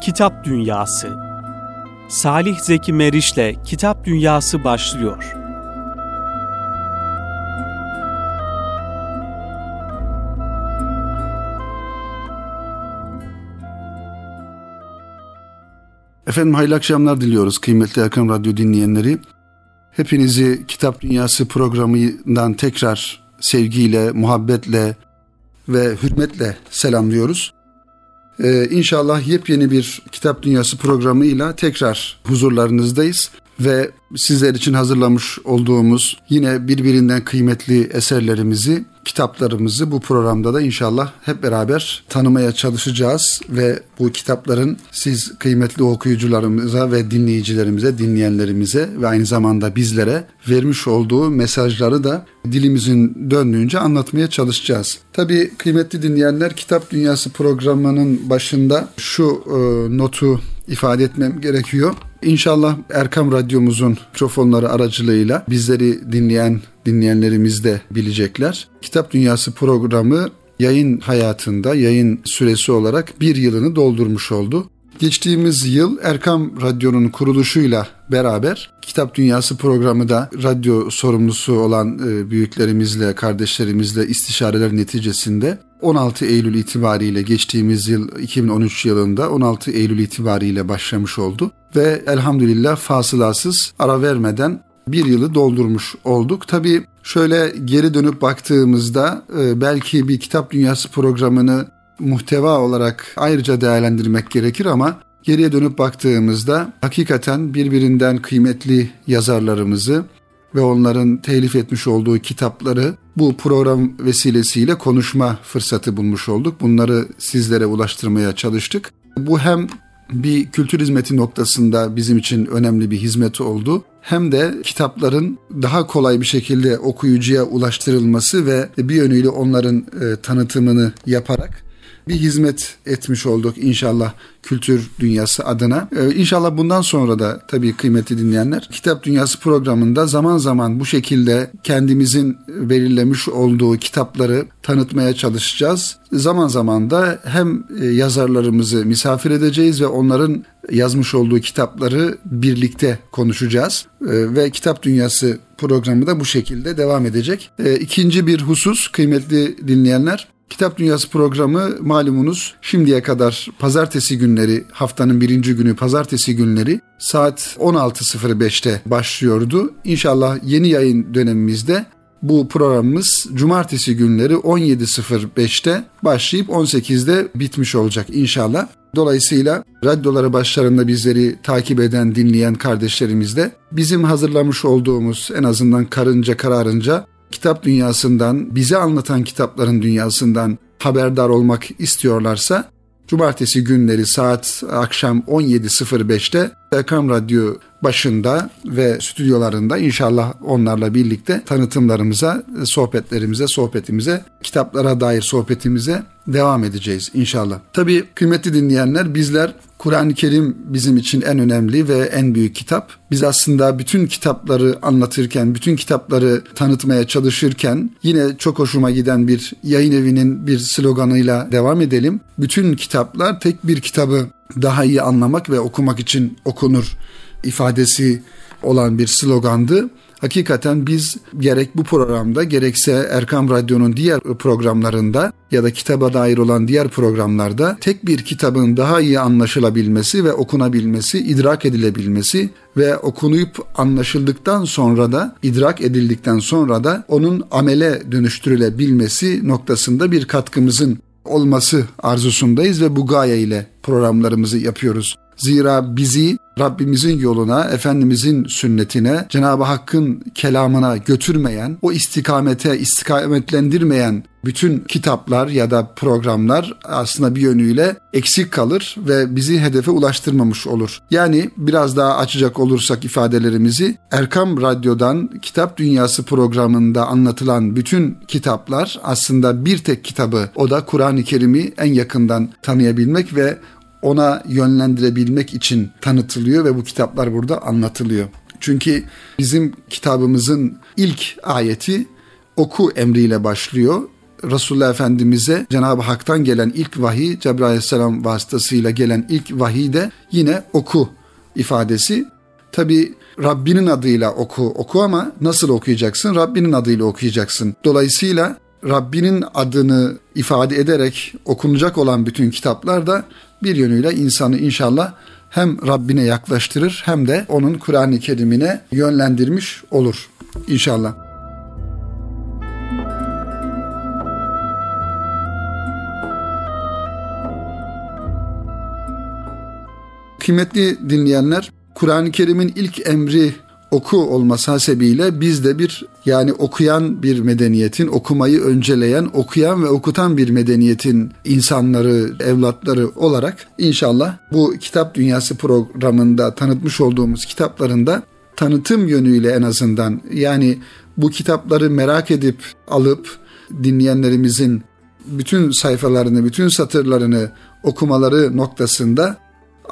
Kitap Dünyası Salih Zeki Meriç'le Kitap Dünyası başlıyor. Efendim hayırlı akşamlar diliyoruz kıymetli Erkan Radyo dinleyenleri. Hepinizi Kitap Dünyası programından tekrar sevgiyle, muhabbetle ve hürmetle selamlıyoruz. Ee, inşallah yepyeni bir Kitap Dünyası programıyla tekrar huzurlarınızdayız ve sizler için hazırlamış olduğumuz yine birbirinden kıymetli eserlerimizi, kitaplarımızı bu programda da inşallah hep beraber tanımaya çalışacağız ve bu kitapların siz kıymetli okuyucularımıza ve dinleyicilerimize, dinleyenlerimize ve aynı zamanda bizlere vermiş olduğu mesajları da dilimizin döndüğünce anlatmaya çalışacağız. Tabii kıymetli dinleyenler Kitap Dünyası programının başında şu e, notu ifade etmem gerekiyor. İnşallah Erkam Radyomuzun mikrofonları aracılığıyla bizleri dinleyen dinleyenlerimiz de bilecekler. Kitap Dünyası programı yayın hayatında, yayın süresi olarak bir yılını doldurmuş oldu. Geçtiğimiz yıl Erkam Radyo'nun kuruluşuyla beraber Kitap Dünyası programı da radyo sorumlusu olan e, büyüklerimizle, kardeşlerimizle istişareler neticesinde 16 Eylül itibariyle geçtiğimiz yıl 2013 yılında 16 Eylül itibariyle başlamış oldu ve elhamdülillah fasılasız ara vermeden bir yılı doldurmuş olduk. Tabii şöyle geri dönüp baktığımızda e, belki bir kitap dünyası programını muhteva olarak ayrıca değerlendirmek gerekir ama geriye dönüp baktığımızda hakikaten birbirinden kıymetli yazarlarımızı ve onların telif etmiş olduğu kitapları bu program vesilesiyle konuşma fırsatı bulmuş olduk. Bunları sizlere ulaştırmaya çalıştık. Bu hem bir kültür hizmeti noktasında bizim için önemli bir hizmet oldu. Hem de kitapların daha kolay bir şekilde okuyucuya ulaştırılması ve bir yönüyle onların e, tanıtımını yaparak bir hizmet etmiş olduk inşallah kültür dünyası adına. Ee, inşallah bundan sonra da tabii kıymetli dinleyenler Kitap Dünyası programında zaman zaman bu şekilde kendimizin belirlemiş olduğu kitapları tanıtmaya çalışacağız. Zaman zaman da hem e, yazarlarımızı misafir edeceğiz ve onların yazmış olduğu kitapları birlikte konuşacağız. Ee, ve Kitap Dünyası programı da bu şekilde devam edecek. Ee, ikinci bir husus kıymetli dinleyenler Kitap Dünyası programı malumunuz şimdiye kadar pazartesi günleri haftanın birinci günü pazartesi günleri saat 16.05'te başlıyordu. İnşallah yeni yayın dönemimizde bu programımız cumartesi günleri 17.05'te başlayıp 18'de bitmiş olacak inşallah. Dolayısıyla radyoları başlarında bizleri takip eden, dinleyen kardeşlerimiz de bizim hazırlamış olduğumuz en azından karınca kararınca kitap dünyasından, bize anlatan kitapların dünyasından haberdar olmak istiyorlarsa Cumartesi günleri saat akşam 17.05'te Erkam Radyo başında ve stüdyolarında inşallah onlarla birlikte tanıtımlarımıza, sohbetlerimize, sohbetimize, kitaplara dair sohbetimize devam edeceğiz inşallah. Tabii kıymetli dinleyenler bizler Kur'an-ı Kerim bizim için en önemli ve en büyük kitap. Biz aslında bütün kitapları anlatırken, bütün kitapları tanıtmaya çalışırken yine çok hoşuma giden bir yayın evinin bir sloganıyla devam edelim. Bütün kitaplar tek bir kitabı daha iyi anlamak ve okumak için okunur ifadesi olan bir slogandı. Hakikaten biz gerek bu programda gerekse Erkam Radyo'nun diğer programlarında ya da kitaba dair olan diğer programlarda tek bir kitabın daha iyi anlaşılabilmesi ve okunabilmesi, idrak edilebilmesi ve okunup anlaşıldıktan sonra da idrak edildikten sonra da onun amele dönüştürülebilmesi noktasında bir katkımızın olması arzusundayız ve bu gaye ile programlarımızı yapıyoruz. Zira bizi Rabbimizin yoluna, Efendimizin sünnetine, Cenab-ı Hakk'ın kelamına götürmeyen, o istikamete istikametlendirmeyen bütün kitaplar ya da programlar aslında bir yönüyle eksik kalır ve bizi hedefe ulaştırmamış olur. Yani biraz daha açacak olursak ifadelerimizi Erkam Radyo'dan Kitap Dünyası programında anlatılan bütün kitaplar aslında bir tek kitabı o da Kur'an-ı Kerim'i en yakından tanıyabilmek ve ona yönlendirebilmek için tanıtılıyor ve bu kitaplar burada anlatılıyor. Çünkü bizim kitabımızın ilk ayeti oku emriyle başlıyor. Resulullah Efendimiz'e Cenab-ı Hak'tan gelen ilk vahiy Cebrail Aleyhisselam vasıtasıyla gelen ilk vahiy de yine oku ifadesi. Tabi Rabbinin adıyla oku oku ama nasıl okuyacaksın? Rabbinin adıyla okuyacaksın. Dolayısıyla Rabbinin adını ifade ederek okunacak olan bütün kitaplar da bir yönüyle insanı inşallah hem Rabbine yaklaştırır hem de onun Kur'an-ı Kerim'ine yönlendirmiş olur inşallah. Kıymetli dinleyenler, Kur'an-ı Kerim'in ilk emri oku olması hasebiyle biz de bir yani okuyan bir medeniyetin, okumayı önceleyen, okuyan ve okutan bir medeniyetin insanları, evlatları olarak inşallah bu kitap dünyası programında tanıtmış olduğumuz kitaplarında tanıtım yönüyle en azından yani bu kitapları merak edip alıp dinleyenlerimizin bütün sayfalarını, bütün satırlarını okumaları noktasında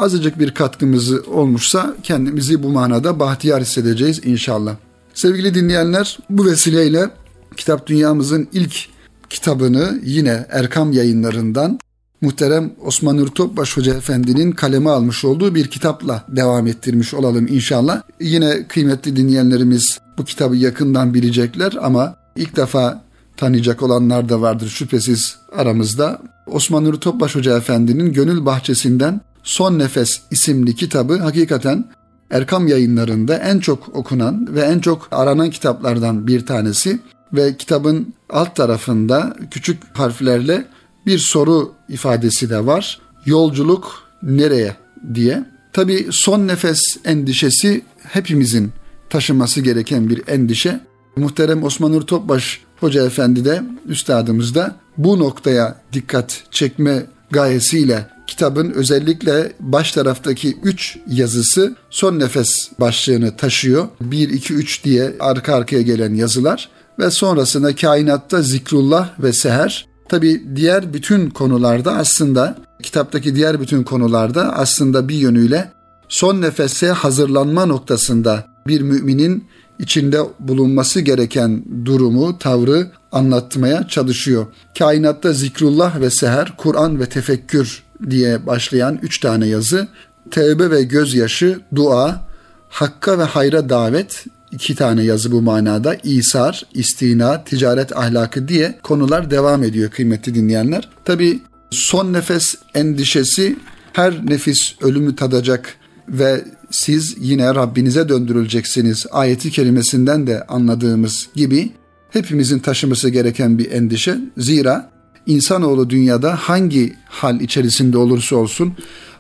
azıcık bir katkımız olmuşsa kendimizi bu manada bahtiyar hissedeceğiz inşallah. Sevgili dinleyenler bu vesileyle Kitap Dünyamızın ilk kitabını yine Erkam yayınlarından muhterem Osman Nur Topbaş Hoca Efendi'nin kaleme almış olduğu bir kitapla devam ettirmiş olalım inşallah. Yine kıymetli dinleyenlerimiz bu kitabı yakından bilecekler ama ilk defa tanıyacak olanlar da vardır şüphesiz aramızda. Osman Nur Topbaş Hoca Efendi'nin Gönül Bahçesi'nden Son Nefes isimli kitabı hakikaten Erkam yayınlarında en çok okunan ve en çok aranan kitaplardan bir tanesi ve kitabın alt tarafında küçük harflerle bir soru ifadesi de var. Yolculuk nereye diye. Tabi son nefes endişesi hepimizin taşıması gereken bir endişe. Muhterem Osman Nur Topbaş Hoca Efendi de üstadımız da bu noktaya dikkat çekme gayesiyle kitabın özellikle baş taraftaki 3 yazısı son nefes başlığını taşıyor. 1, 2, 3 diye arka arkaya gelen yazılar ve sonrasında kainatta zikrullah ve seher. Tabi diğer bütün konularda aslında kitaptaki diğer bütün konularda aslında bir yönüyle son nefese hazırlanma noktasında bir müminin içinde bulunması gereken durumu, tavrı anlatmaya çalışıyor. Kainatta zikrullah ve seher, Kur'an ve tefekkür diye başlayan üç tane yazı, tevbe ve gözyaşı, dua, hakka ve hayra davet, iki tane yazı bu manada, İsar, istina, ticaret ahlakı diye konular devam ediyor kıymetli dinleyenler. Tabi son nefes endişesi her nefis ölümü tadacak ve siz yine Rabbinize döndürüleceksiniz ayeti kerimesinden de anladığımız gibi hepimizin taşıması gereken bir endişe. Zira insanoğlu dünyada hangi hal içerisinde olursa olsun,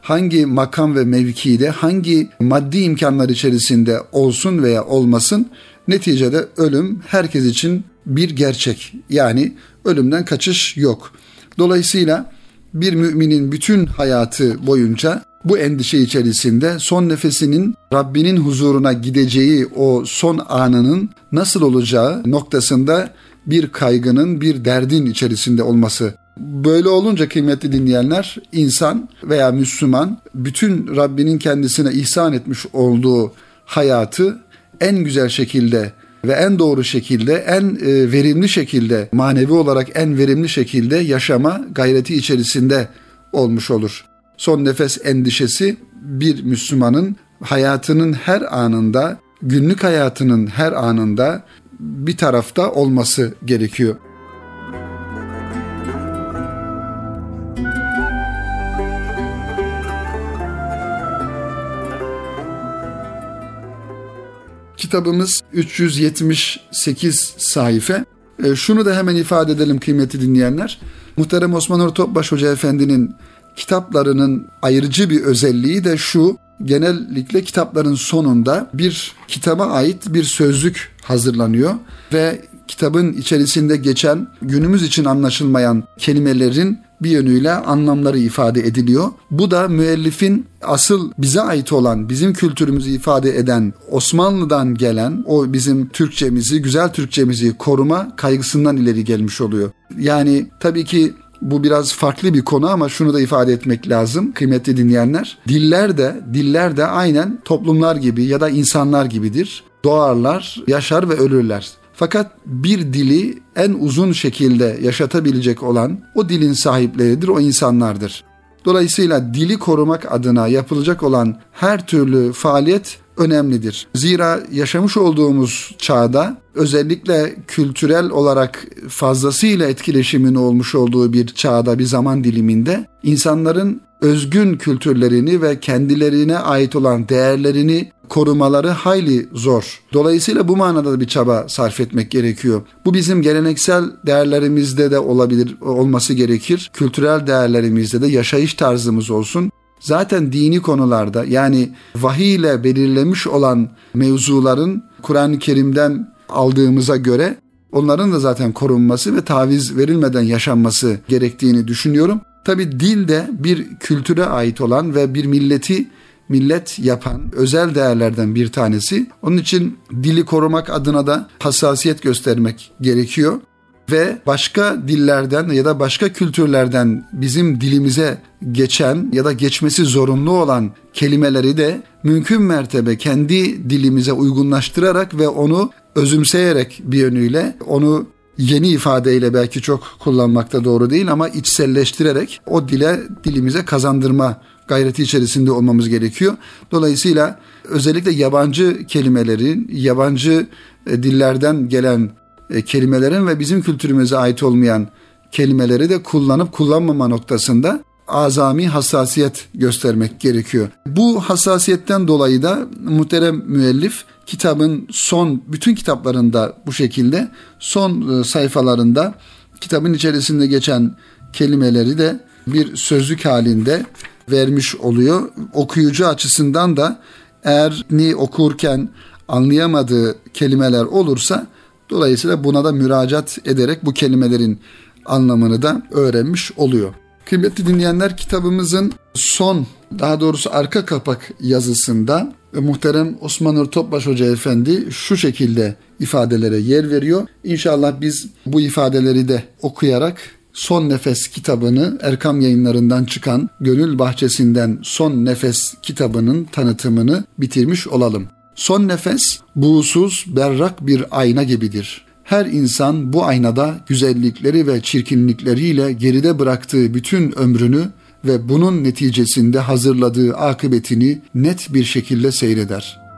hangi makam ve mevkide, hangi maddi imkanlar içerisinde olsun veya olmasın, neticede ölüm herkes için bir gerçek. Yani ölümden kaçış yok. Dolayısıyla bir müminin bütün hayatı boyunca bu endişe içerisinde son nefesinin Rabbinin huzuruna gideceği o son anının nasıl olacağı noktasında bir kaygının, bir derdin içerisinde olması. Böyle olunca kıymetli dinleyenler, insan veya Müslüman bütün Rabbinin kendisine ihsan etmiş olduğu hayatı en güzel şekilde ve en doğru şekilde, en e, verimli şekilde, manevi olarak en verimli şekilde yaşama gayreti içerisinde olmuş olur. Son nefes endişesi bir Müslümanın hayatının her anında, günlük hayatının her anında bir tarafta olması gerekiyor. Kitabımız 378 sayfa. E, şunu da hemen ifade edelim kıymetli dinleyenler. Muhterem Osman Nur Topbaş Hoca Efendi'nin kitaplarının ayrıcı bir özelliği de şu. Genellikle kitapların sonunda bir kitaba ait bir sözlük hazırlanıyor ve kitabın içerisinde geçen günümüz için anlaşılmayan kelimelerin bir yönüyle anlamları ifade ediliyor. Bu da müellifin asıl bize ait olan, bizim kültürümüzü ifade eden, Osmanlı'dan gelen o bizim Türkçemizi, güzel Türkçemizi koruma kaygısından ileri gelmiş oluyor. Yani tabii ki bu biraz farklı bir konu ama şunu da ifade etmek lazım kıymetli dinleyenler. Diller de diller de aynen toplumlar gibi ya da insanlar gibidir. Doğarlar, yaşar ve ölürler. Fakat bir dili en uzun şekilde yaşatabilecek olan o dilin sahipleridir, o insanlardır. Dolayısıyla dili korumak adına yapılacak olan her türlü faaliyet önemlidir. Zira yaşamış olduğumuz çağda özellikle kültürel olarak fazlasıyla etkileşimin olmuş olduğu bir çağda, bir zaman diliminde insanların özgün kültürlerini ve kendilerine ait olan değerlerini korumaları hayli zor. Dolayısıyla bu manada da bir çaba sarf etmek gerekiyor. Bu bizim geleneksel değerlerimizde de olabilir olması gerekir. Kültürel değerlerimizde de yaşayış tarzımız olsun. Zaten dini konularda yani vahiy ile belirlemiş olan mevzuların Kur'an-ı Kerim'den aldığımıza göre onların da zaten korunması ve taviz verilmeden yaşanması gerektiğini düşünüyorum. Tabi dil de bir kültüre ait olan ve bir milleti millet yapan özel değerlerden bir tanesi. Onun için dili korumak adına da hassasiyet göstermek gerekiyor ve başka dillerden ya da başka kültürlerden bizim dilimize geçen ya da geçmesi zorunlu olan kelimeleri de mümkün mertebe kendi dilimize uygunlaştırarak ve onu özümseyerek bir yönüyle onu yeni ifadeyle belki çok kullanmakta doğru değil ama içselleştirerek o dile dilimize kazandırma gayreti içerisinde olmamız gerekiyor. Dolayısıyla özellikle yabancı kelimelerin, yabancı e, dillerden gelen e, kelimelerin ve bizim kültürümüze ait olmayan kelimeleri de kullanıp kullanmama noktasında azami hassasiyet göstermek gerekiyor. Bu hassasiyetten dolayı da muhterem müellif kitabın son bütün kitaplarında bu şekilde son e, sayfalarında kitabın içerisinde geçen kelimeleri de bir sözlük halinde vermiş oluyor. Okuyucu açısından da eğer ni okurken anlayamadığı kelimeler olursa dolayısıyla buna da müracaat ederek bu kelimelerin anlamını da öğrenmiş oluyor. Kıymetli dinleyenler kitabımızın son daha doğrusu arka kapak yazısında muhterem Osman Nur Topbaş Hoca Efendi şu şekilde ifadelere yer veriyor. İnşallah biz bu ifadeleri de okuyarak Son Nefes kitabını Erkam yayınlarından çıkan Gönül Bahçesinden Son Nefes kitabının tanıtımını bitirmiş olalım. Son nefes buğusuz berrak bir ayna gibidir. Her insan bu aynada güzellikleri ve çirkinlikleriyle geride bıraktığı bütün ömrünü ve bunun neticesinde hazırladığı akıbetini net bir şekilde seyreder.''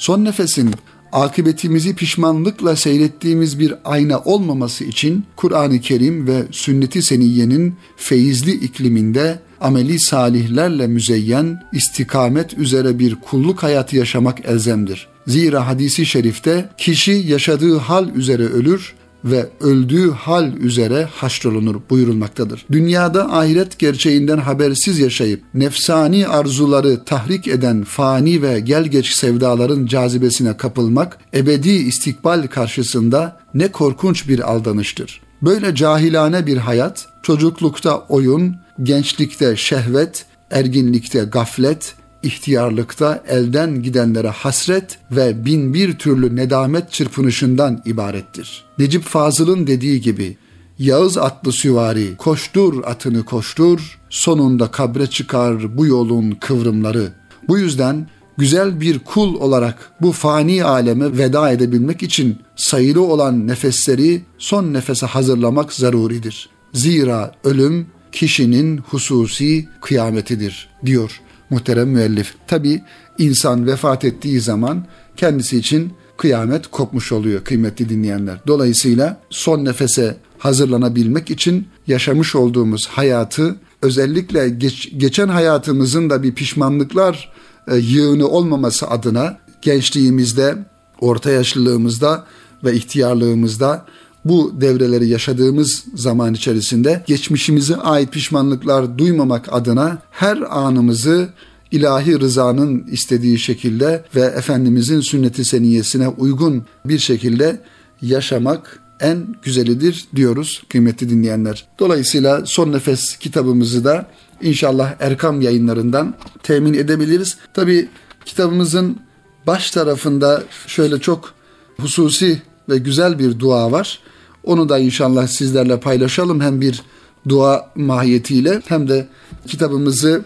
Son nefesin akıbetimizi pişmanlıkla seyrettiğimiz bir ayna olmaması için Kur'an-ı Kerim ve sünnet-i seniyyenin feyizli ikliminde ameli salihlerle müzeyyen, istikamet üzere bir kulluk hayatı yaşamak elzemdir. Zira hadisi şerifte kişi yaşadığı hal üzere ölür, ve öldüğü hal üzere haşrolunur buyurulmaktadır. Dünyada ahiret gerçeğinden habersiz yaşayıp nefsani arzuları tahrik eden fani ve gelgeç sevdaların cazibesine kapılmak ebedi istikbal karşısında ne korkunç bir aldanıştır. Böyle cahilane bir hayat çocuklukta oyun, gençlikte şehvet, erginlikte gaflet, ihtiyarlıkta elden gidenlere hasret ve bin bir türlü nedamet çırpınışından ibarettir. Necip Fazıl'ın dediği gibi Yağız atlı süvari koştur atını koştur sonunda kabre çıkar bu yolun kıvrımları. Bu yüzden güzel bir kul olarak bu fani aleme veda edebilmek için sayılı olan nefesleri son nefese hazırlamak zaruridir. Zira ölüm kişinin hususi kıyametidir diyor muhterem müellif. Tabi insan vefat ettiği zaman kendisi için kıyamet kopmuş oluyor kıymetli dinleyenler. Dolayısıyla son nefese hazırlanabilmek için yaşamış olduğumuz hayatı özellikle geç, geçen hayatımızın da bir pişmanlıklar e, yığını olmaması adına gençliğimizde, orta yaşlılığımızda ve ihtiyarlığımızda bu devreleri yaşadığımız zaman içerisinde geçmişimize ait pişmanlıklar duymamak adına her anımızı ilahi rızanın istediği şekilde ve Efendimizin sünneti seniyesine uygun bir şekilde yaşamak en güzelidir diyoruz kıymetli dinleyenler. Dolayısıyla Son Nefes kitabımızı da inşallah Erkam yayınlarından temin edebiliriz. Tabi kitabımızın baş tarafında şöyle çok hususi ve güzel bir dua var. Onu da inşallah sizlerle paylaşalım. Hem bir dua mahiyetiyle hem de kitabımızı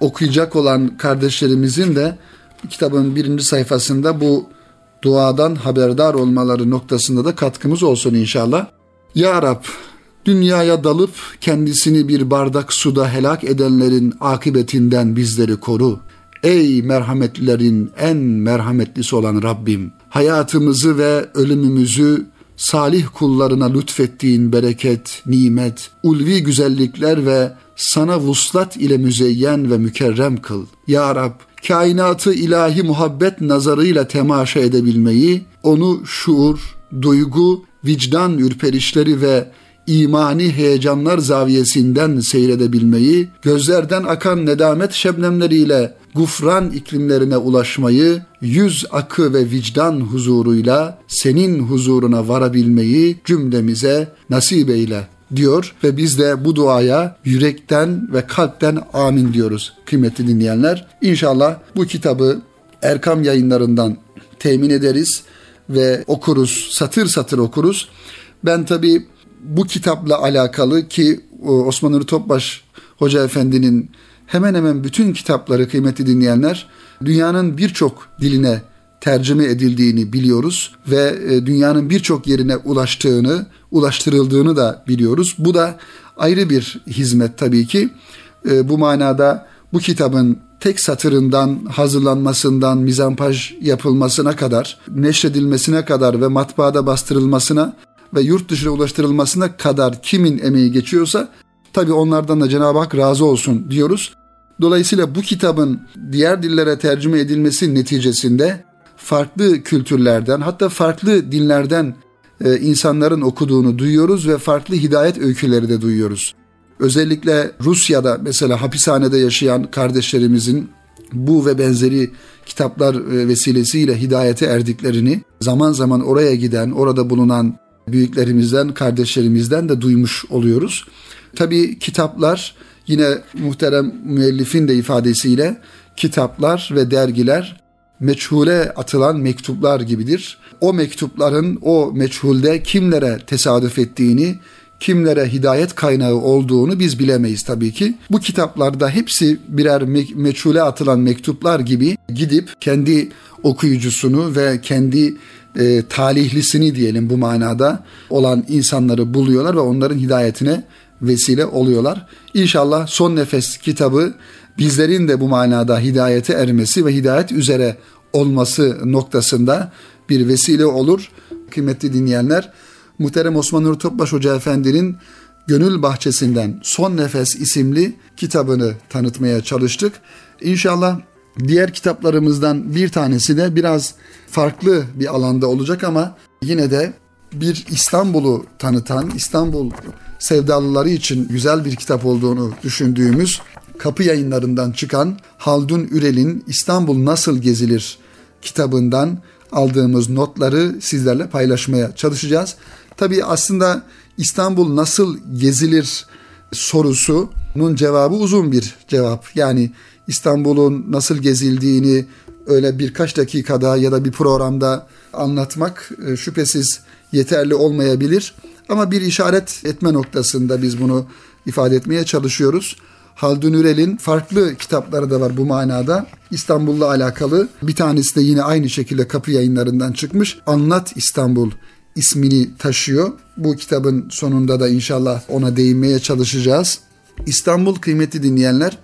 okuyacak olan kardeşlerimizin de kitabın birinci sayfasında bu duadan haberdar olmaları noktasında da katkımız olsun inşallah. Ya Rab, dünyaya dalıp kendisini bir bardak suda helak edenlerin akıbetinden bizleri koru. Ey merhametlilerin en merhametlisi olan Rabbim, hayatımızı ve ölümümüzü salih kullarına lütfettiğin bereket, nimet, ulvi güzellikler ve sana vuslat ile müzeyyen ve mükerrem kıl. Ya Rab, kainatı ilahi muhabbet nazarıyla temaşa edebilmeyi, onu şuur, duygu, vicdan ürperişleri ve imani heyecanlar zaviyesinden seyredebilmeyi, gözlerden akan nedamet şebnemleriyle gufran iklimlerine ulaşmayı, yüz akı ve vicdan huzuruyla senin huzuruna varabilmeyi cümlemize nasip eyle diyor ve biz de bu duaya yürekten ve kalpten amin diyoruz kıymetli dinleyenler. İnşallah bu kitabı Erkam yayınlarından temin ederiz ve okuruz, satır satır okuruz. Ben tabi bu kitapla alakalı ki Osman Nuri Topbaş Hoca Efendi'nin hemen hemen bütün kitapları kıymetli dinleyenler dünyanın birçok diline tercüme edildiğini biliyoruz ve e, dünyanın birçok yerine ulaştığını, ulaştırıldığını da biliyoruz. Bu da ayrı bir hizmet tabii ki. E, bu manada bu kitabın tek satırından hazırlanmasından mizampaj yapılmasına kadar, neşredilmesine kadar ve matbaada bastırılmasına ve yurt dışına ulaştırılmasına kadar kimin emeği geçiyorsa tabi onlardan da Cenab-ı Hak razı olsun diyoruz. Dolayısıyla bu kitabın diğer dillere tercüme edilmesi neticesinde farklı kültürlerden hatta farklı dinlerden e, insanların okuduğunu duyuyoruz ve farklı hidayet öyküleri de duyuyoruz. Özellikle Rusya'da mesela hapishanede yaşayan kardeşlerimizin bu ve benzeri kitaplar e, vesilesiyle hidayete erdiklerini zaman zaman oraya giden, orada bulunan büyüklerimizden, kardeşlerimizden de duymuş oluyoruz. Tabii kitaplar yine muhterem müellifin de ifadesiyle kitaplar ve dergiler meçhule atılan mektuplar gibidir. O mektupların o meçhulde kimlere tesadüf ettiğini, kimlere hidayet kaynağı olduğunu biz bilemeyiz tabii ki. Bu kitaplarda hepsi birer me- meçhule atılan mektuplar gibi gidip kendi okuyucusunu ve kendi e, talihlisini diyelim bu manada olan insanları buluyorlar ve onların hidayetine vesile oluyorlar. İnşallah Son Nefes kitabı bizlerin de bu manada hidayete ermesi ve hidayet üzere olması noktasında bir vesile olur. Kıymetli dinleyenler, Muhterem Osman Nur Topbaş Hoca Efendi'nin Gönül Bahçesinden Son Nefes isimli kitabını tanıtmaya çalıştık. İnşallah diğer kitaplarımızdan bir tanesi de biraz farklı bir alanda olacak ama yine de bir İstanbul'u tanıtan, İstanbul sevdalıları için güzel bir kitap olduğunu düşündüğümüz kapı yayınlarından çıkan Haldun Ürel'in İstanbul Nasıl Gezilir kitabından aldığımız notları sizlerle paylaşmaya çalışacağız. Tabii aslında İstanbul nasıl gezilir sorusunun cevabı uzun bir cevap. Yani İstanbul'un nasıl gezildiğini öyle birkaç dakikada ya da bir programda anlatmak e, şüphesiz yeterli olmayabilir. Ama bir işaret etme noktasında biz bunu ifade etmeye çalışıyoruz. Haldun Ürel'in farklı kitapları da var bu manada. İstanbul'la alakalı bir tanesi de yine aynı şekilde kapı yayınlarından çıkmış. Anlat İstanbul ismini taşıyor. Bu kitabın sonunda da inşallah ona değinmeye çalışacağız. İstanbul kıymeti dinleyenler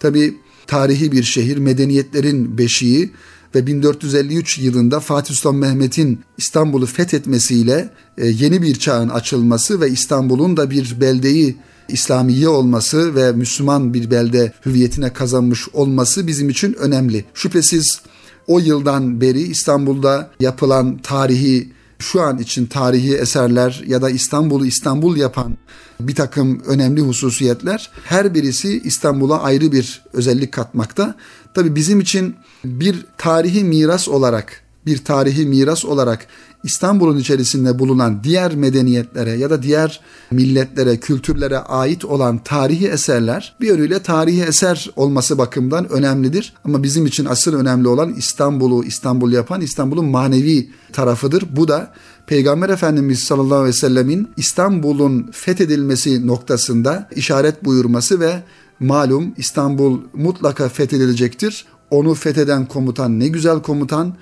tabi tarihi bir şehir, medeniyetlerin beşiği ve 1453 yılında Fatih Sultan Mehmet'in İstanbul'u fethetmesiyle e, yeni bir çağın açılması ve İstanbul'un da bir beldeyi İslamiye olması ve Müslüman bir belde hüviyetine kazanmış olması bizim için önemli. Şüphesiz o yıldan beri İstanbul'da yapılan tarihi şu an için tarihi eserler ya da İstanbul'u İstanbul yapan bir takım önemli hususiyetler her birisi İstanbul'a ayrı bir özellik katmakta. Tabi bizim için bir tarihi miras olarak bir tarihi miras olarak İstanbul'un içerisinde bulunan diğer medeniyetlere ya da diğer milletlere, kültürlere ait olan tarihi eserler bir yönüyle tarihi eser olması bakımından önemlidir. Ama bizim için asıl önemli olan İstanbul'u İstanbul yapan İstanbul'un manevi tarafıdır. Bu da Peygamber Efendimiz sallallahu aleyhi ve sellemin İstanbul'un fethedilmesi noktasında işaret buyurması ve malum İstanbul mutlaka fethedilecektir. Onu fetheden komutan ne güzel komutan,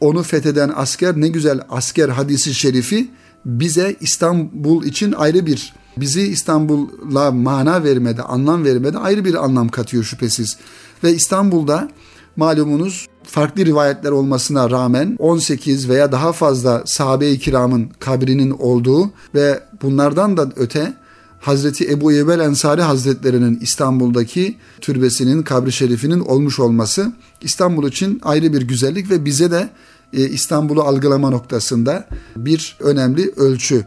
onu fetheden asker ne güzel asker hadisi şerifi bize İstanbul için ayrı bir bizi İstanbul'a mana vermede, anlam vermede ayrı bir anlam katıyor şüphesiz. Ve İstanbul'da malumunuz farklı rivayetler olmasına rağmen 18 veya daha fazla sahabe-i kiramın kabrinin olduğu ve bunlardan da öte Hazreti Ebu Eyyub Ensari Hazretlerinin İstanbul'daki türbesinin, kabri şerifinin olmuş olması İstanbul için ayrı bir güzellik ve bize de e, İstanbul'u algılama noktasında bir önemli ölçü.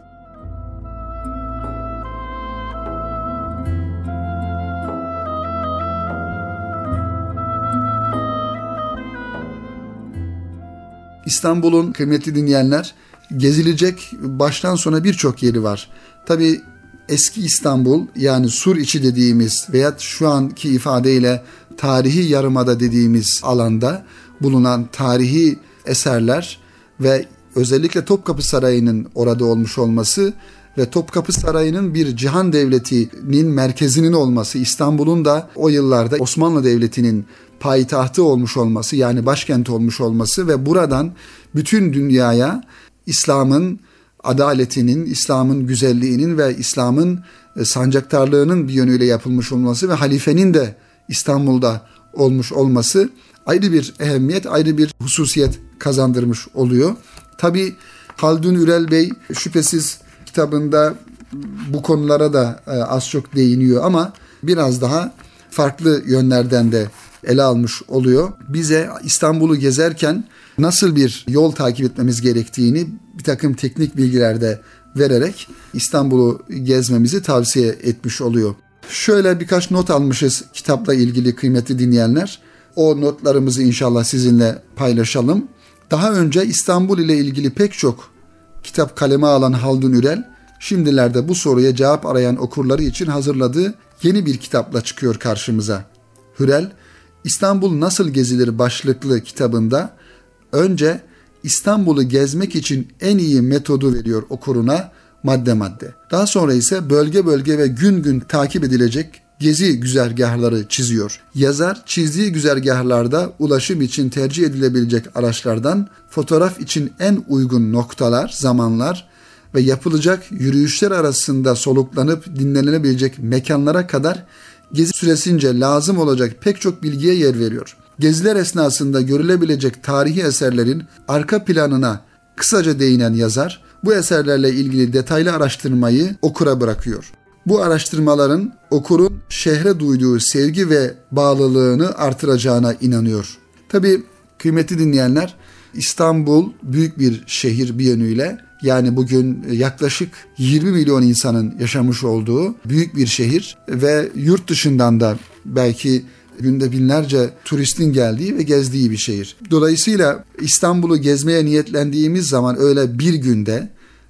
İstanbul'un kıymetli dinleyenler gezilecek baştan sona birçok yeri var. Tabi eski İstanbul yani sur içi dediğimiz veya şu anki ifadeyle tarihi yarımada dediğimiz alanda bulunan tarihi eserler ve özellikle Topkapı Sarayı'nın orada olmuş olması ve Topkapı Sarayı'nın bir cihan devletinin merkezinin olması, İstanbul'un da o yıllarda Osmanlı Devleti'nin payitahtı olmuş olması yani başkenti olmuş olması ve buradan bütün dünyaya İslam'ın adaletinin, İslam'ın güzelliğinin ve İslam'ın e, sancaktarlığının bir yönüyle yapılmış olması ve halifenin de İstanbul'da olmuş olması ayrı bir ehemmiyet, ayrı bir hususiyet kazandırmış oluyor. Tabi Haldun Ürel Bey şüphesiz kitabında bu konulara da e, az çok değiniyor ama biraz daha farklı yönlerden de ele almış oluyor. Bize İstanbul'u gezerken nasıl bir yol takip etmemiz gerektiğini bir takım teknik bilgiler de vererek İstanbul'u gezmemizi tavsiye etmiş oluyor. Şöyle birkaç not almışız kitapla ilgili kıymetli dinleyenler. O notlarımızı inşallah sizinle paylaşalım. Daha önce İstanbul ile ilgili pek çok kitap kaleme alan Haldun Ürel, şimdilerde bu soruya cevap arayan okurları için hazırladığı yeni bir kitapla çıkıyor karşımıza. Hürel, İstanbul Nasıl Gezilir başlıklı kitabında önce İstanbul'u gezmek için en iyi metodu veriyor okuruna madde madde. Daha sonra ise bölge bölge ve gün gün takip edilecek gezi güzergahları çiziyor. Yazar çizdiği güzergahlarda ulaşım için tercih edilebilecek araçlardan fotoğraf için en uygun noktalar, zamanlar ve yapılacak yürüyüşler arasında soluklanıp dinlenilebilecek mekanlara kadar gezi süresince lazım olacak pek çok bilgiye yer veriyor. Geziler esnasında görülebilecek tarihi eserlerin arka planına kısaca değinen yazar bu eserlerle ilgili detaylı araştırmayı okura bırakıyor. Bu araştırmaların okurun şehre duyduğu sevgi ve bağlılığını artıracağına inanıyor. Tabi kıymetli dinleyenler İstanbul büyük bir şehir bir yönüyle yani bugün yaklaşık 20 milyon insanın yaşamış olduğu büyük bir şehir ve yurt dışından da belki günde binlerce turistin geldiği ve gezdiği bir şehir. Dolayısıyla İstanbul'u gezmeye niyetlendiğimiz zaman öyle bir günde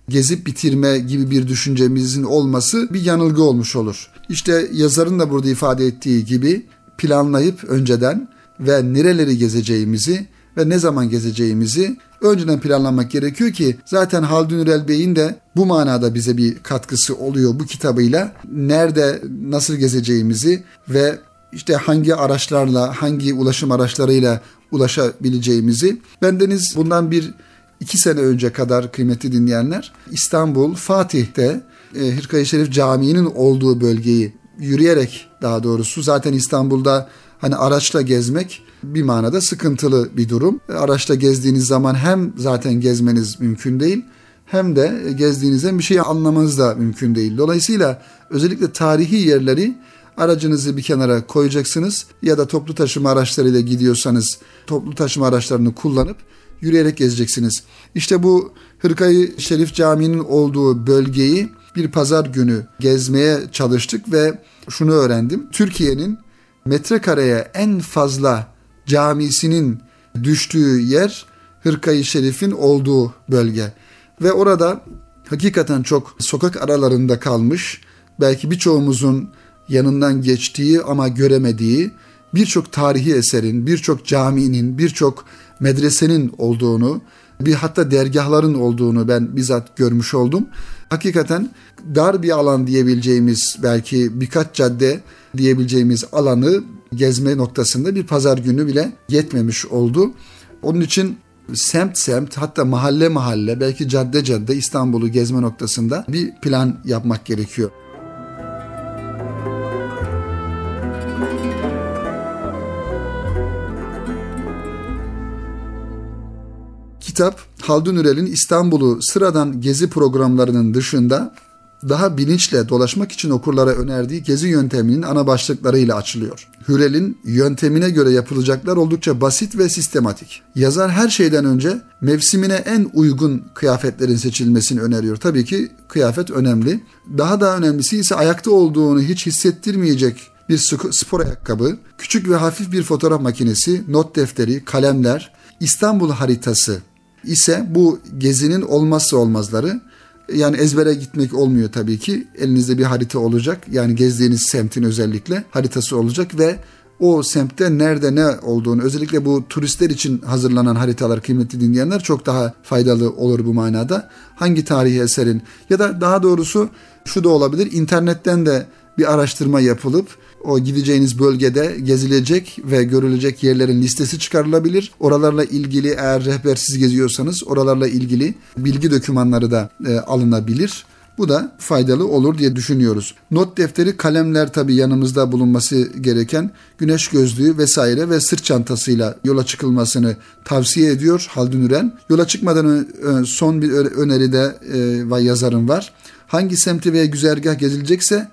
gezip bitirme gibi bir düşüncemizin olması bir yanılgı olmuş olur. İşte yazarın da burada ifade ettiği gibi planlayıp önceden ve nereleri gezeceğimizi ve ne zaman gezeceğimizi önceden planlamak gerekiyor ki zaten Haldun Ürel Bey'in de bu manada bize bir katkısı oluyor bu kitabıyla. Nerede nasıl gezeceğimizi ve işte hangi araçlarla, hangi ulaşım araçlarıyla ulaşabileceğimizi. Bendeniz bundan bir iki sene önce kadar kıymetli dinleyenler İstanbul Fatih'te e, Hırkayı Şerif Camii'nin olduğu bölgeyi yürüyerek daha doğrusu zaten İstanbul'da hani araçla gezmek bir manada sıkıntılı bir durum. Araçla gezdiğiniz zaman hem zaten gezmeniz mümkün değil hem de gezdiğinizde bir şey anlamanız da mümkün değil. Dolayısıyla özellikle tarihi yerleri aracınızı bir kenara koyacaksınız ya da toplu taşıma araçlarıyla gidiyorsanız toplu taşıma araçlarını kullanıp yürüyerek gezeceksiniz. İşte bu Hırkayı Şerif Camii'nin olduğu bölgeyi bir pazar günü gezmeye çalıştık ve şunu öğrendim. Türkiye'nin metrekareye en fazla camisinin düştüğü yer Hırkayı Şerif'in olduğu bölge. Ve orada hakikaten çok sokak aralarında kalmış, belki birçoğumuzun yanından geçtiği ama göremediği birçok tarihi eserin, birçok caminin, birçok medresenin olduğunu, bir hatta dergahların olduğunu ben bizzat görmüş oldum. Hakikaten dar bir alan diyebileceğimiz belki birkaç cadde diyebileceğimiz alanı gezme noktasında bir pazar günü bile yetmemiş oldu. Onun için semt semt hatta mahalle mahalle belki cadde cadde İstanbul'u gezme noktasında bir plan yapmak gerekiyor. Kitap Haldun Ürel'in İstanbul'u sıradan gezi programlarının dışında daha bilinçle dolaşmak için okurlara önerdiği gezi yönteminin ana başlıklarıyla açılıyor. Hürel'in yöntemine göre yapılacaklar oldukça basit ve sistematik. Yazar her şeyden önce mevsimine en uygun kıyafetlerin seçilmesini öneriyor. Tabii ki kıyafet önemli. Daha da önemlisi ise ayakta olduğunu hiç hissettirmeyecek bir spor ayakkabı, küçük ve hafif bir fotoğraf makinesi, not defteri, kalemler, İstanbul haritası ise bu gezinin olmazsa olmazları. Yani ezbere gitmek olmuyor tabii ki. Elinizde bir harita olacak. Yani gezdiğiniz semtin özellikle haritası olacak ve o semtte nerede ne olduğunu özellikle bu turistler için hazırlanan haritalar kıymetli dinleyenler çok daha faydalı olur bu manada. Hangi tarihi eserin ya da daha doğrusu şu da olabilir internetten de bir araştırma yapılıp o gideceğiniz bölgede gezilecek ve görülecek yerlerin listesi çıkarılabilir. Oralarla ilgili eğer rehbersiz geziyorsanız oralarla ilgili bilgi dokümanları da e, alınabilir. Bu da faydalı olur diye düşünüyoruz. Not defteri, kalemler tabii yanımızda bulunması gereken güneş gözlüğü vesaire ve sırt çantasıyla yola çıkılmasını tavsiye ediyor Haldun Üren. Yola çıkmadan son bir öneri de e, yazarım var. Hangi semti veya güzergah gezilecekse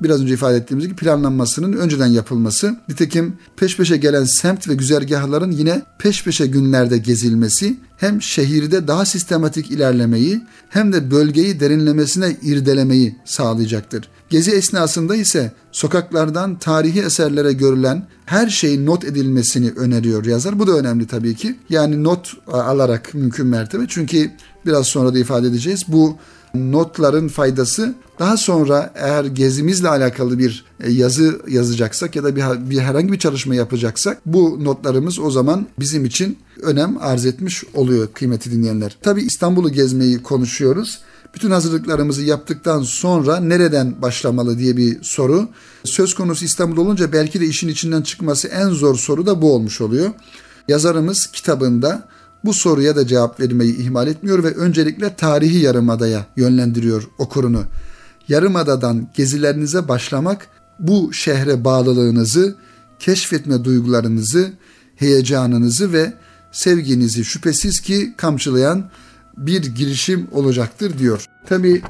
biraz önce ifade ettiğimiz gibi planlanmasının önceden yapılması. Nitekim peş peşe gelen semt ve güzergahların yine peş peşe günlerde gezilmesi hem şehirde daha sistematik ilerlemeyi hem de bölgeyi derinlemesine irdelemeyi sağlayacaktır. Gezi esnasında ise sokaklardan tarihi eserlere görülen her şeyin not edilmesini öneriyor yazar. Bu da önemli tabii ki. Yani not alarak mümkün mertebe. Çünkü biraz sonra da ifade edeceğiz. Bu notların faydası daha sonra eğer gezimizle alakalı bir e, yazı yazacaksak ya da bir, bir herhangi bir çalışma yapacaksak bu notlarımız o zaman bizim için önem arz etmiş oluyor kıymeti dinleyenler. Tabi İstanbul'u gezmeyi konuşuyoruz. Bütün hazırlıklarımızı yaptıktan sonra nereden başlamalı diye bir soru. Söz konusu İstanbul olunca belki de işin içinden çıkması en zor soru da bu olmuş oluyor. Yazarımız kitabında bu soruya da cevap vermeyi ihmal etmiyor ve öncelikle tarihi yarımadaya yönlendiriyor okurunu. Yarımadadan gezilerinize başlamak bu şehre bağlılığınızı, keşfetme duygularınızı, heyecanınızı ve sevginizi şüphesiz ki kamçılayan bir girişim olacaktır diyor. Tabi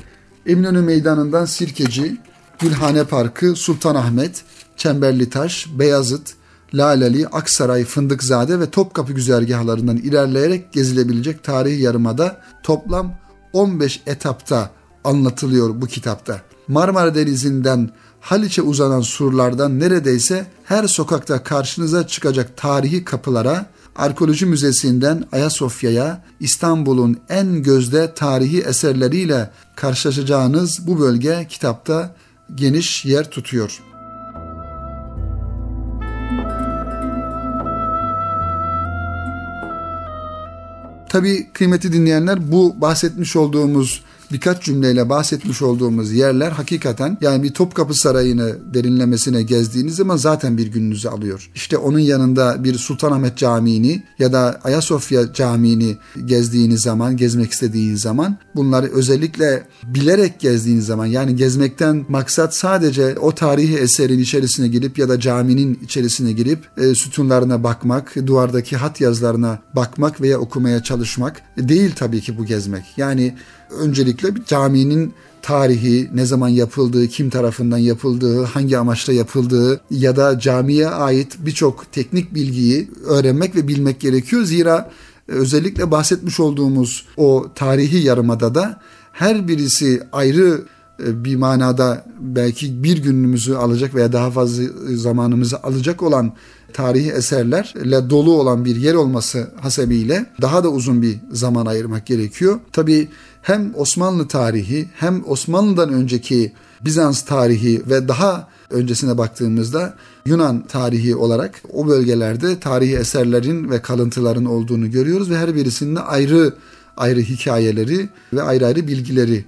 Eminönü Meydanı'ndan Sirkeci, Gülhane Parkı, Sultanahmet, Çemberlitaş, Beyazıt, Laleli, Aksaray, Fındıkzade ve Topkapı güzergahlarından ilerleyerek gezilebilecek tarihi yarımada toplam 15 etapta anlatılıyor bu kitapta. Marmara Denizi'nden Haliç'e uzanan surlardan neredeyse her sokakta karşınıza çıkacak tarihi kapılara, Arkeoloji Müzesi'nden Ayasofya'ya, İstanbul'un en gözde tarihi eserleriyle karşılaşacağınız bu bölge kitapta geniş yer tutuyor. Tabii kıymetli dinleyenler bu bahsetmiş olduğumuz birkaç cümleyle bahsetmiş olduğumuz yerler hakikaten yani bir Topkapı Sarayı'nı derinlemesine gezdiğiniz zaman zaten bir gününüzü alıyor. İşte onun yanında bir Sultanahmet Camii'ni ya da Ayasofya Camii'ni gezdiğiniz zaman, gezmek istediğiniz zaman bunları özellikle bilerek gezdiğiniz zaman yani gezmekten maksat sadece o tarihi eserin içerisine girip ya da caminin içerisine girip e, sütunlarına bakmak, duvardaki hat yazılarına bakmak veya okumaya çalışmak değil tabii ki bu gezmek. Yani öncelikle bir caminin tarihi, ne zaman yapıldığı, kim tarafından yapıldığı, hangi amaçla yapıldığı ya da camiye ait birçok teknik bilgiyi öğrenmek ve bilmek gerekiyor. Zira özellikle bahsetmiş olduğumuz o tarihi yarımada da her birisi ayrı e, bir manada belki bir günümüzü alacak veya daha fazla zamanımızı alacak olan tarihi eserlerle dolu olan bir yer olması hasebiyle daha da uzun bir zaman ayırmak gerekiyor. Tabii hem Osmanlı tarihi hem Osmanlı'dan önceki Bizans tarihi ve daha öncesine baktığımızda Yunan tarihi olarak o bölgelerde tarihi eserlerin ve kalıntıların olduğunu görüyoruz ve her birisinde ayrı ayrı hikayeleri ve ayrı ayrı bilgileri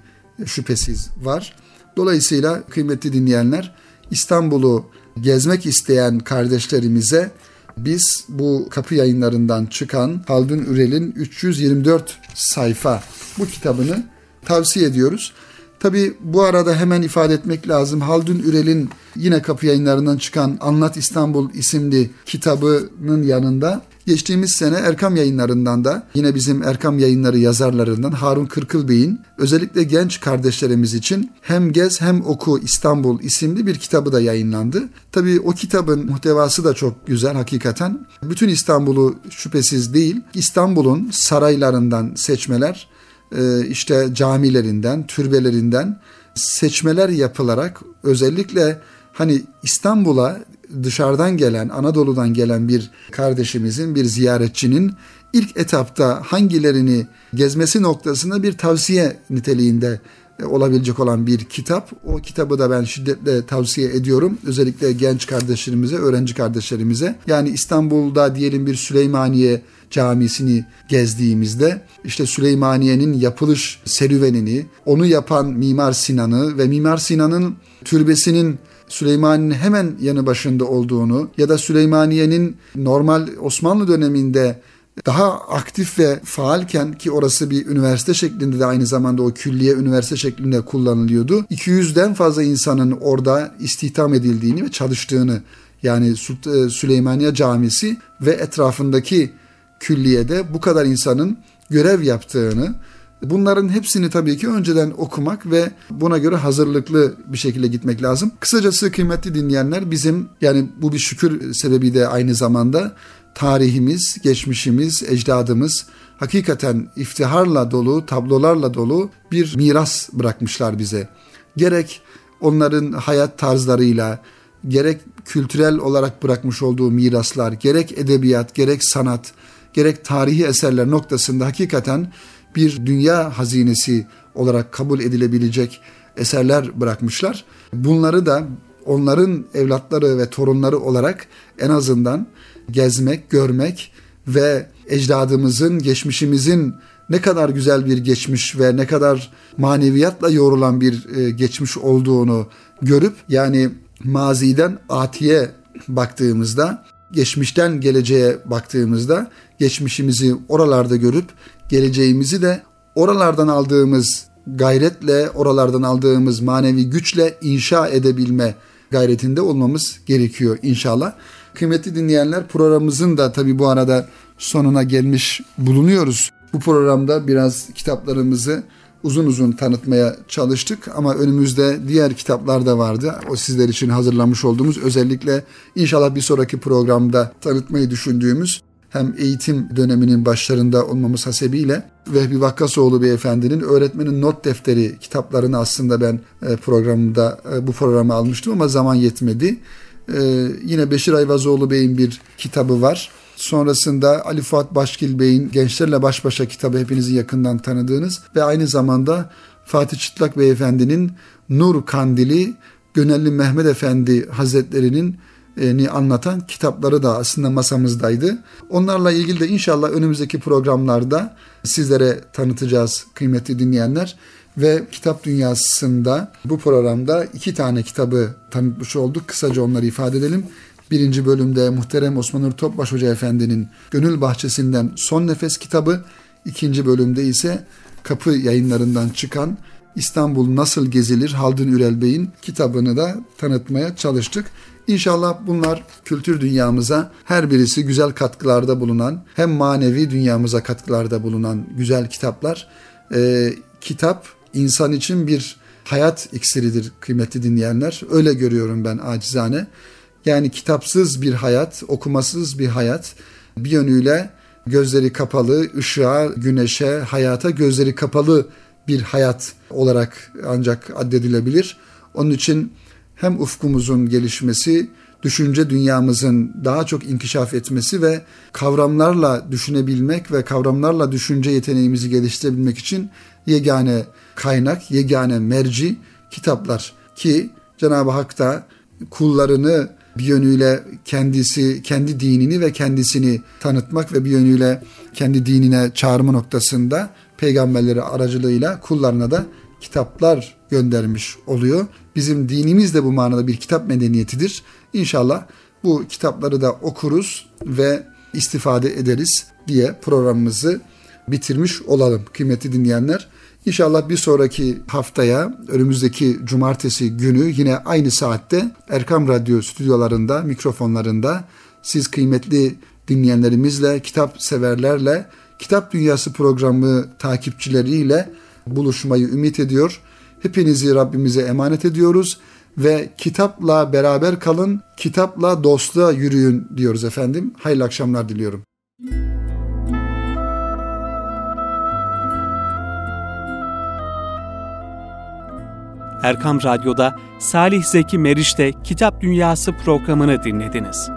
şüphesiz var. Dolayısıyla kıymetli dinleyenler İstanbul'u gezmek isteyen kardeşlerimize biz bu kapı yayınlarından çıkan Haldun Ürel'in 324 sayfa bu kitabını tavsiye ediyoruz. Tabi bu arada hemen ifade etmek lazım. Haldun Ürel'in yine kapı yayınlarından çıkan Anlat İstanbul isimli kitabının yanında Geçtiğimiz sene Erkam yayınlarından da yine bizim Erkam yayınları yazarlarından Harun Kırkıl Bey'in özellikle genç kardeşlerimiz için Hem Gez Hem Oku İstanbul isimli bir kitabı da yayınlandı. Tabii o kitabın muhtevası da çok güzel hakikaten. Bütün İstanbul'u şüphesiz değil, İstanbul'un saraylarından seçmeler, işte camilerinden, türbelerinden seçmeler yapılarak özellikle hani İstanbul'a dışarıdan gelen, Anadolu'dan gelen bir kardeşimizin, bir ziyaretçinin ilk etapta hangilerini gezmesi noktasında bir tavsiye niteliğinde e, olabilecek olan bir kitap. O kitabı da ben şiddetle tavsiye ediyorum. Özellikle genç kardeşlerimize, öğrenci kardeşlerimize. Yani İstanbul'da diyelim bir Süleymaniye camisini gezdiğimizde işte Süleymaniye'nin yapılış serüvenini, onu yapan Mimar Sinan'ı ve Mimar Sinan'ın türbesinin Süleymaniye'nin hemen yanı başında olduğunu ya da Süleymaniye'nin normal Osmanlı döneminde daha aktif ve faalken ki orası bir üniversite şeklinde de aynı zamanda o külliye üniversite şeklinde kullanılıyordu. 200'den fazla insanın orada istihdam edildiğini ve çalıştığını yani e, Süleymaniye Camisi ve etrafındaki külliyede bu kadar insanın görev yaptığını Bunların hepsini tabii ki önceden okumak ve buna göre hazırlıklı bir şekilde gitmek lazım. Kısacası kıymetli dinleyenler bizim yani bu bir şükür sebebi de aynı zamanda tarihimiz, geçmişimiz, ecdadımız hakikaten iftiharla dolu, tablolarla dolu bir miras bırakmışlar bize. Gerek onların hayat tarzlarıyla, gerek kültürel olarak bırakmış olduğu miraslar, gerek edebiyat, gerek sanat, gerek tarihi eserler noktasında hakikaten bir dünya hazinesi olarak kabul edilebilecek eserler bırakmışlar. Bunları da onların evlatları ve torunları olarak en azından gezmek, görmek ve ecdadımızın, geçmişimizin ne kadar güzel bir geçmiş ve ne kadar maneviyatla yoğrulan bir e, geçmiş olduğunu görüp yani maziden atiye baktığımızda, geçmişten geleceğe baktığımızda geçmişimizi oralarda görüp geleceğimizi de oralardan aldığımız gayretle, oralardan aldığımız manevi güçle inşa edebilme gayretinde olmamız gerekiyor inşallah. Kıymetli dinleyenler programımızın da tabi bu arada sonuna gelmiş bulunuyoruz. Bu programda biraz kitaplarımızı uzun uzun tanıtmaya çalıştık ama önümüzde diğer kitaplar da vardı. O sizler için hazırlamış olduğumuz özellikle inşallah bir sonraki programda tanıtmayı düşündüğümüz hem eğitim döneminin başlarında olmamız hasebiyle Vehbi Vakkasoğlu beyefendinin öğretmenin not defteri kitaplarını aslında ben e, programda e, bu programı almıştım ama zaman yetmedi. E, yine Beşir Ayvazoğlu Bey'in bir kitabı var. Sonrasında Ali Fuat Başkil Bey'in Gençlerle Baş Başa kitabı hepinizin yakından tanıdığınız ve aynı zamanda Fatih Çıtlak Beyefendi'nin Nur Kandili Gönelli Mehmet Efendi Hazretleri'nin ni anlatan kitapları da aslında masamızdaydı. Onlarla ilgili de inşallah önümüzdeki programlarda sizlere tanıtacağız kıymetli dinleyenler. Ve kitap dünyasında bu programda iki tane kitabı tanıtmış olduk. Kısaca onları ifade edelim. Birinci bölümde muhterem Osman Nur Topbaş Hoca Efendi'nin Gönül Bahçesinden Son Nefes kitabı. İkinci bölümde ise kapı yayınlarından çıkan İstanbul Nasıl Gezilir Haldun Ürel Bey'in kitabını da tanıtmaya çalıştık. İnşallah bunlar kültür dünyamıza her birisi güzel katkılarda bulunan hem manevi dünyamıza katkılarda bulunan güzel kitaplar. Ee, kitap insan için bir hayat iksiridir kıymetli dinleyenler. Öyle görüyorum ben acizane. Yani kitapsız bir hayat, okumasız bir hayat bir yönüyle gözleri kapalı, ışığa, güneşe, hayata gözleri kapalı bir hayat olarak ancak addedilebilir. Onun için hem ufkumuzun gelişmesi, düşünce dünyamızın daha çok inkişaf etmesi ve kavramlarla düşünebilmek ve kavramlarla düşünce yeteneğimizi geliştirebilmek için yegane kaynak, yegane merci kitaplar ki Cenab-ı Hak da kullarını bir yönüyle kendisi, kendi dinini ve kendisini tanıtmak ve bir yönüyle kendi dinine çağırma noktasında peygamberleri aracılığıyla kullarına da kitaplar göndermiş oluyor. Bizim dinimiz de bu manada bir kitap medeniyetidir. İnşallah bu kitapları da okuruz ve istifade ederiz diye programımızı bitirmiş olalım kıymetli dinleyenler. İnşallah bir sonraki haftaya önümüzdeki cumartesi günü yine aynı saatte Erkam Radyo stüdyolarında, mikrofonlarında siz kıymetli dinleyenlerimizle, kitap severlerle, Kitap Dünyası programı takipçileriyle buluşmayı ümit ediyor. Hepinizi Rabbimize emanet ediyoruz ve kitapla beraber kalın, kitapla dostluğa yürüyün diyoruz efendim. Hayırlı akşamlar diliyorum. Erkam Radyo'da Salih Zeki Meriç'te Kitap Dünyası programını dinlediniz.